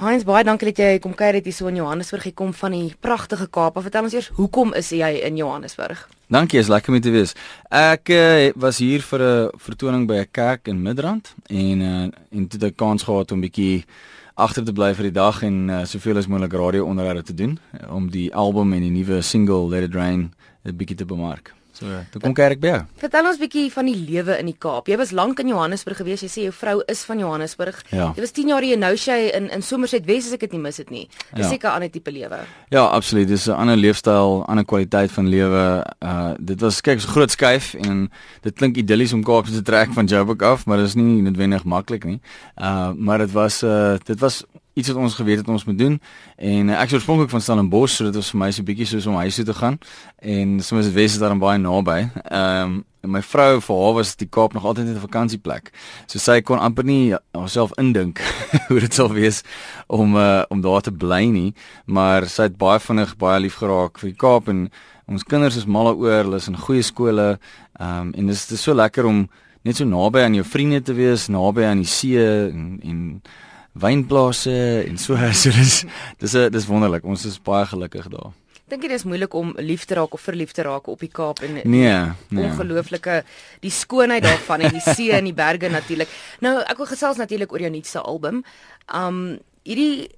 Heinz, baie dankie dat jy kom kuier het hier so in Johannesburg. Jy kom van die pragtige Kaap. Vertel ons eers, hoekom is jy in Johannesburg? Dankie, is lekker om te wees. Ek uh, was hier vir 'n vertoning by 'n kerk in Midrand en uh, en toe het ek kans gehad om bietjie agter te bly vir die dag en uh, soveel as moontlik radio onderhoude te doen om die album en die nuwe single Let It Rain 'n bietjie te bemark. So, toe kom ek by jou. Vertel ons bietjie van die lewe in die Kaap. Jy was lank in Johannesburg gewees. Jy sê jou vrou is van Johannesburg. Ja. Jy was 10 jaar hier in Noushey in in Somerset Wes as ek dit nie mis het nie. Dis Ja. seker 'n ander tipe lewe. Ja, absoluut. Dis 'n ander leefstyl, ander kwaliteit van lewe. Uh dit was kyk so groot skuif en dit klink idillies om Kaap te trek van Joburg af, maar dit is nie noodwendig maklik nie. Uh maar dit was uh dit was iets wat ons geweet het ons moet doen en uh, ek is oorspronklik van Stellenbosch, so dit was vir my so 'n bietjie soos om huis toe te gaan en soms is Wes is daar baie naby. Ehm um, en my vrou vir haar was die Kaap nog altyd net 'n vakansieplek. So sy kon amper nie haarself indink hoe dit sal wees om uh, om daar te bly nie, maar sy het baie vinnig baie lief geraak vir die Kaap en ons kinders is mal daaroor, hulle is in goeie skole. Ehm um, en dis dis so lekker om net so naby aan jou vriende te wees, naby aan die see en en wynplase en so so dis dis dis wonderlik. Ons is baie gelukkig daar. Dink jy dis moeilik om lief te raak of verlief te raak op die Kaap en Nee, nee. ongelooflike die skoonheid daarvan en die see en die berge natuurlik. Nou ek wil gesels natuurlik oor jou nuutste album. Um hierdie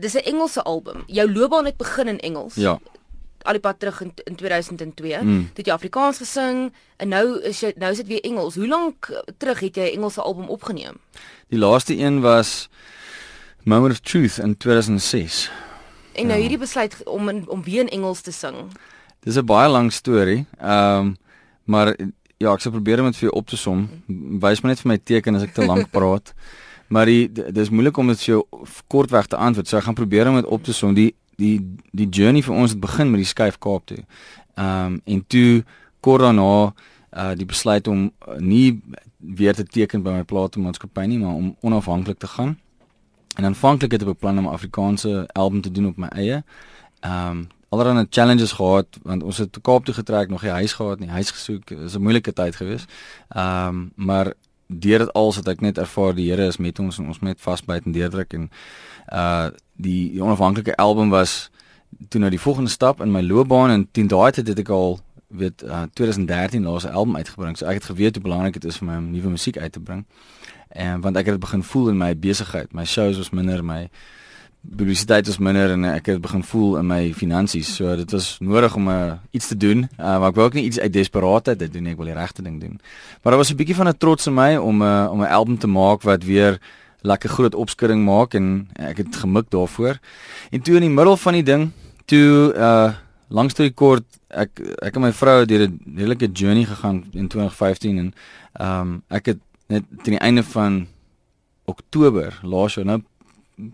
dis 'n Engelse album. Jou loopbaan het begin in Engels. Ja. Al die pad terug in, in 2002. Mm. Toe het jy Afrikaans gesing en nou is jy nou is dit weer Engels. Hoe lank terug het jy 'n Engelse album opgeneem? Die laaste een was Moment of Truth in 2006. En nou hierdie besluit om in, om weer in Engels te sing. Dis 'n baie lang storie. Ehm um, maar ja, ek sal probeer om dit vir jou op te som. Wys my net vir my teken as ek te lank praat. Maar die dis moeilik om dit vir jou kortweg te antwoord. So ek gaan probeer om dit op te som. Die die die journey vir ons het begin met die skuif Kaap toe. Ehm um, en toe kort daarna uh die besluit om uh, nie weer te teken by my platenmaatskappy nie, maar om onafhanklik te gaan. En aanvanklik het ek beplan om 'n Afrikaanse album te doen op my eie. Ehm um, allerlei challenges gehad want ons het te Kaap toe getrek, nog nie huis gehad nie, huis gesoek. Dit was 'n moeilike tyd geweest. Ehm um, maar deur dit alles het ek net ervaar die Here is met ons en ons moet net vasbyt en deurdruk en uh die, die onafhanklike album was toe nou die volgende stap in my loopbaan en teen daai tyd het ek al weet uh 2013 laaste album uitgebring. So ek het geweet hoe belangrik dit is vir my om nuwe musiek uit te bring. En want ek het dit begin voel in my besigheid. My shows was minder, my publisiteit was minder en ek het begin voel in my finansies. So dit was nodig om uh, iets te doen. Uh, maar ek wou ook nie iets uit desperaatheid dit doen nie. Ek wil die regte ding doen. Maar daar was 'n bietjie van 'n trots in my om uh, om 'n album te maak wat weer lekker groot opskudding maak en ek het gemik daarvoor. En toe in die middel van die ding, toe uh langs toe kort ek ek en my vrou het deur 'n redelike journey gegaan in 2015 en ehm um, ek het net teen die einde van Oktober laas jaar nou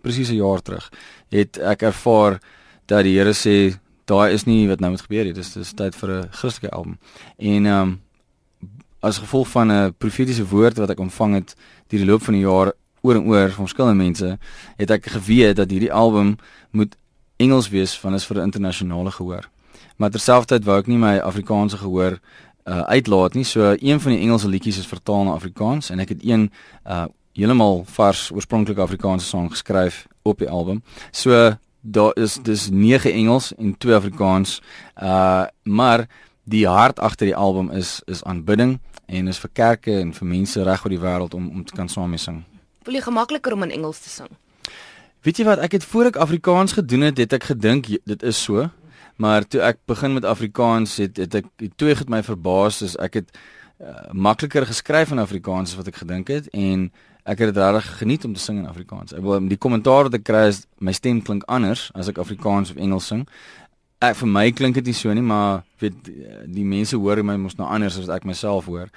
presies 'n jaar terug het ek ervaar dat die Here sê daai is nie wat nou moet gebeur nie dis dis tyd vir 'n Christelike album en ehm um, as gevolg van 'n profetiese woord wat ek ontvang het deur die loop van die jaar oor en oor van verskillende mense het ek geweet dat hierdie album moet Engels wees van is vir 'n internasionale gehoor. Maar terselfdertyd wou ek nie my Afrikaanse gehoor uh uitlaat nie. So een van die Engelse liedjies is vertaal na Afrikaans en ek het een uh heeltemal vars oorspronklike Afrikaanse sang geskryf op die album. So daar is dis 9 Engels en 2 Afrikaans. Uh maar die hart agter die album is is aanbidding en is vir kerke en vir mense reg oor die wêreld om om te kan saam mee sing. Voel jy gemakliker om in Engels te sing? Weet jy wat, ek het voor ek Afrikaans gedoen het, het ek gedink dit is so. Maar toe ek begin met Afrikaans het het ek twee het my verbaas, is ek het uh, makliker geskryf in Afrikaans as wat ek gedink het en ek het dit regtig geniet om te sing in Afrikaans. Ek die kommentaar wat ek kry is my stem klink anders as ek Afrikaans of Engels sing. Ek vir my klink dit nie so nie, maar weet die, mense hoor my mos nou anders as ek myself hoor.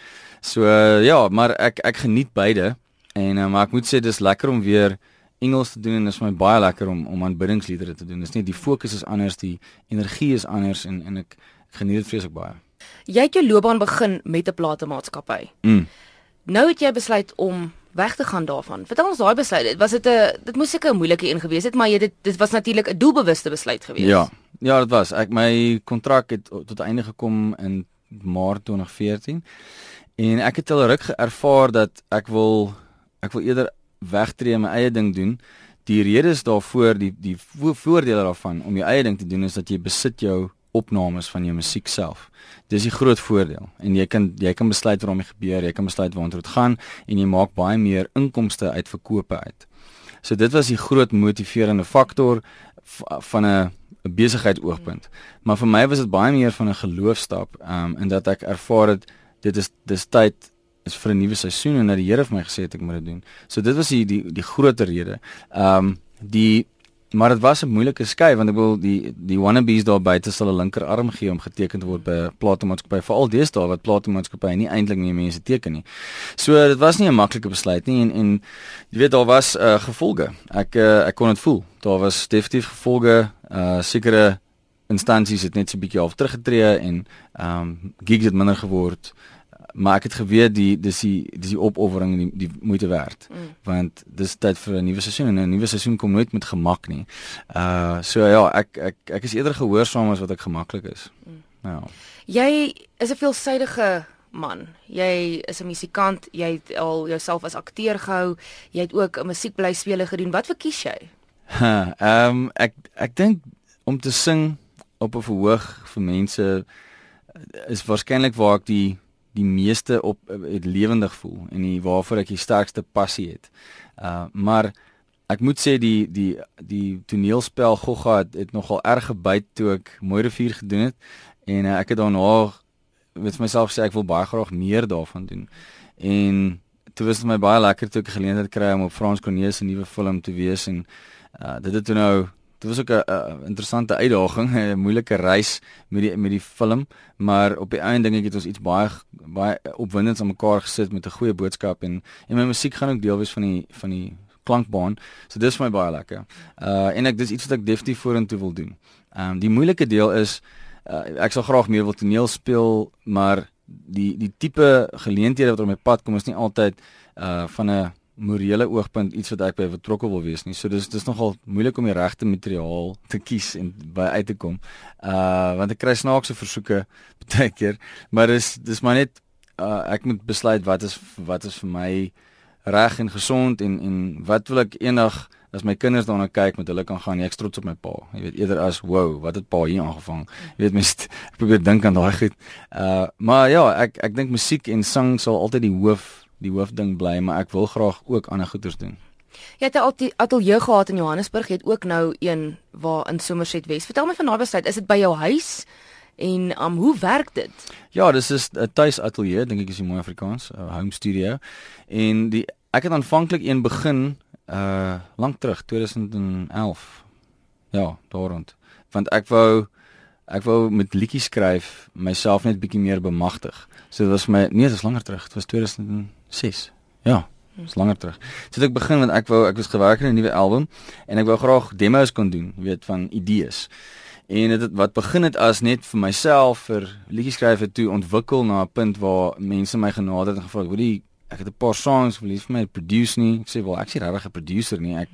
So ja, maar ek ek geniet beide en uh, maar ek moet sê dis lekker om weer Engels te doen en dit is vir my baie lekker om om aanbiddingsliedere te doen. Dis net die fokus is anders, die energie is anders en en ek, ek geniet dit vreeslik baie. Jy het jou loopbaan begin met 'n platemaatskappy. Mm. Nou het jy besluit om weg te gaan daarvan. Vertel ons daai besluit. Was dit 'n dit moes seker 'n moeilike een gewees het, maar jy dit dit was natuurlik 'n doelbewuste besluit gewees. Ja. Ja, dit was. Ek my kontrak het tot einde gekom in Maart 2014 en ek het al ruk ervaar dat ek wil ek wil eerder wegtreë en my eie ding doen die redes daarvoor, die die vo voordele daarvan om jou eie ding te doen is dat jy besit jou opnames van jou musiek self. Dis die groot voordeel en jy kan jy kan besluit waarom dit gebeur, jy kan besluit waartoe dit gaan en jy maak baie meer inkomste uit verkope uit. So dit was die groot motiverende faktor van 'n 'n besigheid oogpunt. Maar vir my was dit baie meer van 'n geloofstap, ehm um, in dat ek ervaar het dit is dis tyd is vir 'n nuwe seisoen en dat die Here vir my gesê het ek moet dit doen. So dit was die die die groter rede. Ehm um, die maar dit was 'n moeilike skei want ek wil die die wannabes daar buite sal 'n linkerarm gee om geteken te word by 'n platenmaatskappy veral deesdae wat platenmaatskappye nie eintlik meer mense teken nie. So dit was nie 'n maklike besluit nie en en jy weet daar was uh, gevolge. Ek uh, ek kon dit voel. Daar was definitief gevolge uh sekere instansies het net so 'n bietjie af teruggetree en ehm um, gigs het minder geword maar ek het geweet die dis die dis die opoffering die, die moeite werd mm. want dis tyd vir 'n nuwe seisoen en 'n nuwe seisoen kom nooit met gemak nie. Uh so ja, ek ek ek is eerder gehoorsaam as wat ek gemaklik is. Mm. Ja. Jy is 'n veelsidige man. Jy is 'n musikant, jy het al jouself as akteur gehou, jy het ook 'n musiekblyspele gedoen. Wat verkies jy? Ehm um, ek ek dink om te sing op 'n verhoog vir mense is waarskynlik waar ek die die meeste op het lewendig voel en die waarvoor ek die sterkste passie het. Uh maar ek moet sê die die die toneelspel Gogga het, het nogal erg gebyt toe ek Mooi Rivier gedoen het en uh, ek het daarna met myself sê ek wil baie graag meer daarvan doen. En toe was dit my baie lekker toe ek geleentheid kry om op Frans Cornelis se nuwe film te wees en uh dit het toe nou Dit was ook 'n interessante uitdaging, 'n moeilike reis met die met die film, maar op die einde dink ek het ons iets baie baie opwindends aan mekaar gesit met 'n goeie boodskap en en my musiek gaan ook deel wees van die van die klankbaan. So dis vir my baie lekker. Uh en ek dis iets wat ek definitief vorentoe wil doen. Ehm um, die moeilike deel is uh, ek sal graag meer wil toneel speel, maar die die tipe geleenthede wat op my pad kom is nie altyd uh van 'n morele oogpunt iets wat ek by betrokke wil wees nie. So dis dis nogal moeilik om die regte materiaal te kies en by uit te kom. Uh want ek kry snaakse versoeke baie keer, maar dis dis maar net uh ek moet besluit wat is wat is vir my reg en gesond en en wat wil ek eendag as my kinders daarna kyk met hulle kan gaan ek trots op my pa. Jy weet eerder as wow, wat het pa hier aangevang. Jy weet mens ek probeer dink aan daai goed. Uh maar ja, ek ek dink musiek en sang sal altyd die hoof die hoofding bly, maar ek wil graag ook ander goeders doen. Jy het 'n ateljee gehad in Johannesburg, jy het ook nou een waar in Somerset Wes. Vertel my van daai besluit, is dit by jou huis? En um hoe werk dit? Ja, dis is 'n tuis ateljee, dink ek is 'n mooi Afrikaans, 'n home studio. En die ek het aanvanklik een begin uh lank terug, 2011. Ja, daar rond. Want ek wou ek wou met liedjies skryf, myself net bietjie meer bemagtig. So dit was my nee, dit was langer terug. Dit was 2006. Ja, dit was langer terug. So ek begin want ek wou ek was gewerk aan 'n nuwe album en ek wou graag demos kon doen, weet van idees. En dit wat begin het as net vir myself vir liedjies skryf het toe ontwikkel na 'n punt waar mense my genader het en gevra het, "Hoekom ek het 'n paar songs wil jy vir my produce nie?" Ek sê, "Wel, ek is regtig 'n producer nie. Ek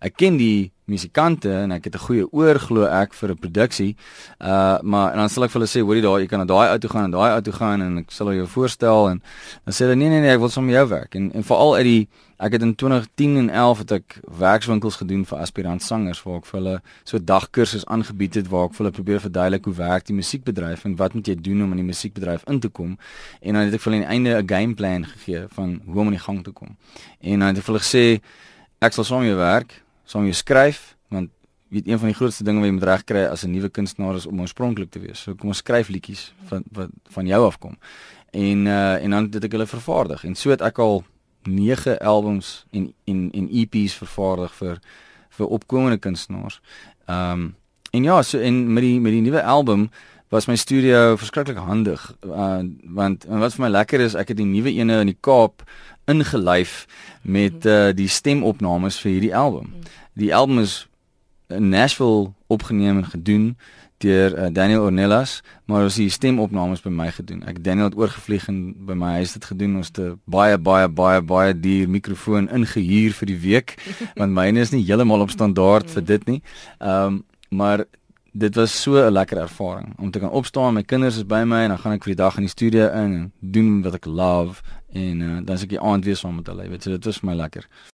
ek ken die musikante en ek het 'n goeie oor glo ek vir 'n produksie. Uh maar en dan sal ek vir hulle sê, hoorie daar, jy kan na daai ou toe gaan en daai ou toe gaan en ek sal jou voorstel en dan sê hulle nee nee nee, ek wil sommer jou werk. En en veral uit die ek het in 2010 en 11 het ek werkswinkels gedoen vir aspirant sangers waar ek vir hulle so dagkursusse aangebied het waar ek vir hulle probeer verduidelik hoe werk die musiekbedryf en wat moet jy doen om in die musiekbedryf in te kom. En dan het ek vir hulle aan die einde 'n gameplan gegee van hoe om in die gang te kom. En dan het ek vir hulle gesê ek sal saam jou werk saam jy skryf want weet een van die grootste dinge wat jy moet regkry as 'n nuwe kunstenaar is om oorspronklik te wees. So kom ons skryf liedjies van wat van jou af kom. En uh en dan het ek hulle vervaardig en so het ek al 9 albums en en en EP's vervaardig vir vir opkomende kunstenaars. Ehm um, en ja, so en met die met die nuwe album was my studio verskriklik handig. Uh want en wat vir my lekker is, ek het die nuwe ene in die Kaap ingelyf met uh, die stemopnames vir hierdie album. Die album is in Nashville opgeneem en gedoen deur uh, Daniel Ornelas, maar ons het stemopnames by my gedoen. Ek Daniel het oorgevlieg en by my huis dit gedoen. Ons het baie baie baie baie duur mikrofoon ingehuur vir die week want myne is nie heeltemal op standaard vir dit nie. Ehm um, maar dit was so 'n lekker ervaring om te kan opstaan, my kinders is by my en dan gaan ek vir die dag in die studio in en doen wat ek love en uh, dan as ek die aand weer saam met hulle, weet jy, dit was vir my lekker.